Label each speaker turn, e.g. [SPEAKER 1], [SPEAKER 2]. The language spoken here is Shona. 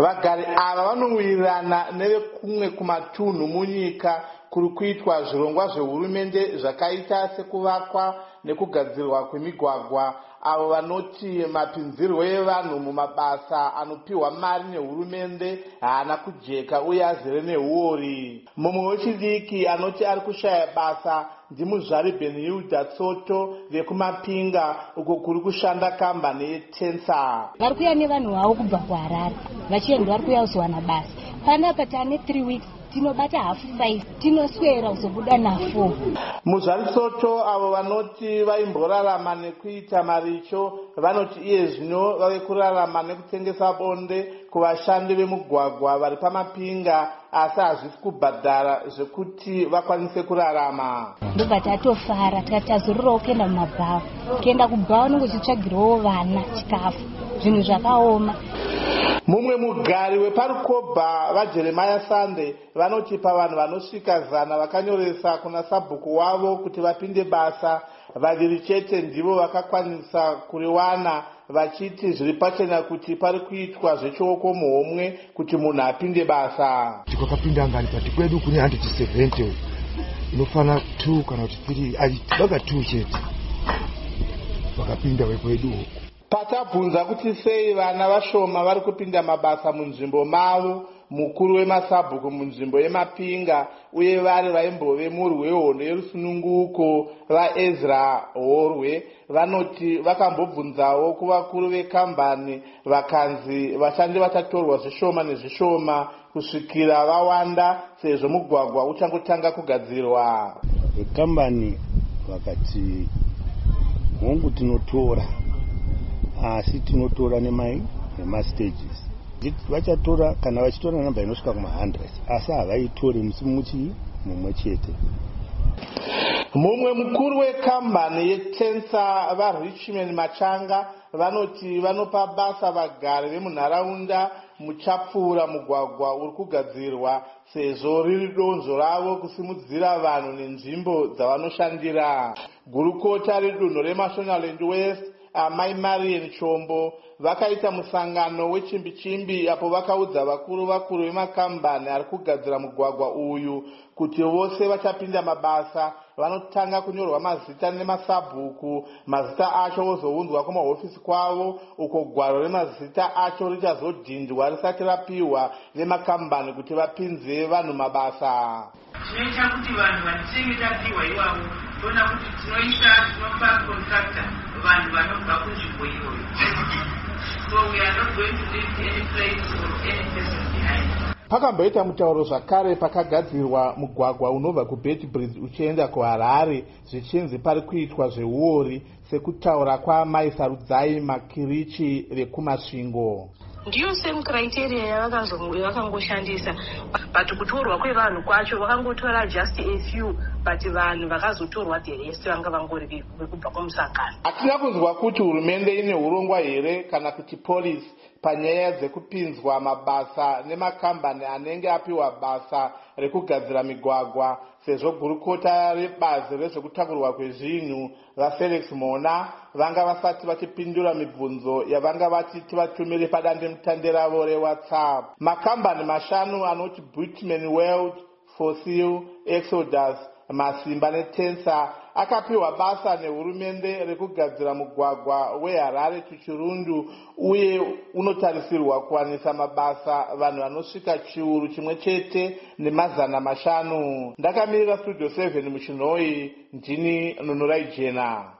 [SPEAKER 1] vagari ava vanowirirana nevekumwe kumatunhu munyika kuri kuitwa zvirongwa zvehurumende zvakaita sekuvakwa nekugadzirwa kwemigwagwa avo vanoti mapinzirwo evanhu mumabasa anopiwa mari nehurumende haana kujeka uye azere neuori mumwe wechidiki anoti ari kushaya basa ndimuzvari benhilda tsoto vekumapinga uko kuri kushanda kambani yetensa
[SPEAKER 2] vari kuya nevanhu vavo kubva kuharare vachienda vari kuya kuzowana basa. Panapa tane 3 weeks tinobata hafu 5 tinoswera kuzobuda na4
[SPEAKER 1] muzvari soto avo vanoti vaimborarama nekuita maricho vanoti iye zvino vave kurarama nekutengesa bonde kuvashandi vemugwagwa vari pamapinga asi hazvisi kubhadhara zvekuti vakwanise kurarama.
[SPEAKER 2] Ndobva tatofara tikati tazororawo kuenda mumabhawa kuenda kubhawa unenge uchitsvagirawo vana chikafu zvinhu zvakaoma
[SPEAKER 1] mumwe mugari weparukobha vajeremaya sande vanoti pavanhu vanosvika zana vakanyoresa kuna sabhuku wavo kuti vapinde basa. Vaviri chete ndivo vakakwanisa kuriwana vachiti zviri pachena kuti pari kuitwa zvechioko muhomwe kuti munhu apinde basa.
[SPEAKER 3] Tikwakapinda ngani pati kwedu kune 170 inofana 2 kana kuti 3 vaga 2 chete. Vakapinda vekwedu uku
[SPEAKER 1] patabvunza kuti sei vana vashoma vari kupinda mabasa munzvimbo mavo mukuru wemasabhuku munzvimbo yemapinga uye vari vaimbove murwi wehondo yerusununguko vaezra horwe vanoti vakambobvunzawo kuvakuru vekambani vakanzi vashandi vachatorwa zvishoma nezvishoma kusvikira vawanda sezvo mugwagwa uchangotanga kugadzirwa.
[SPEAKER 4] Vekambani vakati hongu tinotora asi tinotora nemai nemastages. Vachatora kana vachitora namba inosvika kuma100 asi havaitori musi muchii? Mumwe chete.
[SPEAKER 1] Mumwe mukuru wekambani yetensa varichman machanga vanoti vanopa basa vagari vemunharaunda muchapfuura mugwagwa uri kugadzirwa sezvo riri donzvo ravo kusimudzira vanhu nenzvimbo dzavanoshandira. Gurukota redunhu remashonaland west amai marian chombo vakaita musangano wechimbi chimbi apo vakaudza vakuru vakuru vemakambani ari kugadzira mugwagwa uyu kuti vose vachapinda mabasa. Vanotanga kunyorwa mazita nemasabhuku. Mazita acho ozounzwa kumahofisi kwavo. Uko gwaro remazita acho richazodhindwa risati rapiwa vemakambani kuti vapinze vanhu mabasa.
[SPEAKER 5] Chinoita kuti vanhu vatinenge tapiwa ivavo toona kuti tinoisa tinopa contractor vanhu vanobva kunzvimbo iyoyo. So we are not going to leave any place or any person behind.
[SPEAKER 1] Pakamboita mutauro zvakare pakagadzirwa mugwagwa unobva kubedbridge uchienda kuharare zvichinzi pari kuitwa zveuori sekutaura kwamai sarudzai makirichi vekumasvingo
[SPEAKER 6] ndiyo same criteria yavakangoshandisa but kutorwa kwevanhu kwacho vakangotora just a few but vanhu vakazotorwa the rest vanga vangori vekubva kumusangano
[SPEAKER 1] hatina kunzwa kuti hurumende ine urongwa here kana kuti polisi panyaya dzekupinzwa mabasa nemakambani anenge apiwa basa rekugadzira migwagwa? Sezvo gurukota rebazi rezvekutakurwa kwezvinhu vafelix mona vanga vasati vachipindura mibvunzo yavanga vati tivatumire padandemutande ravo rewhatsapp. Makambani mashanu anoti butman world fossil exodus masimba netensa akapiwa basa nehurumende rekugadzira mugwagwa weharare tuchirundu uye unotarisirwa kuwanisa mabasa vanhu vanosvika chiuru chimwe chete nemazana mashanu. Ndakamirira studio 7 muchinhoi ndini nunurai jena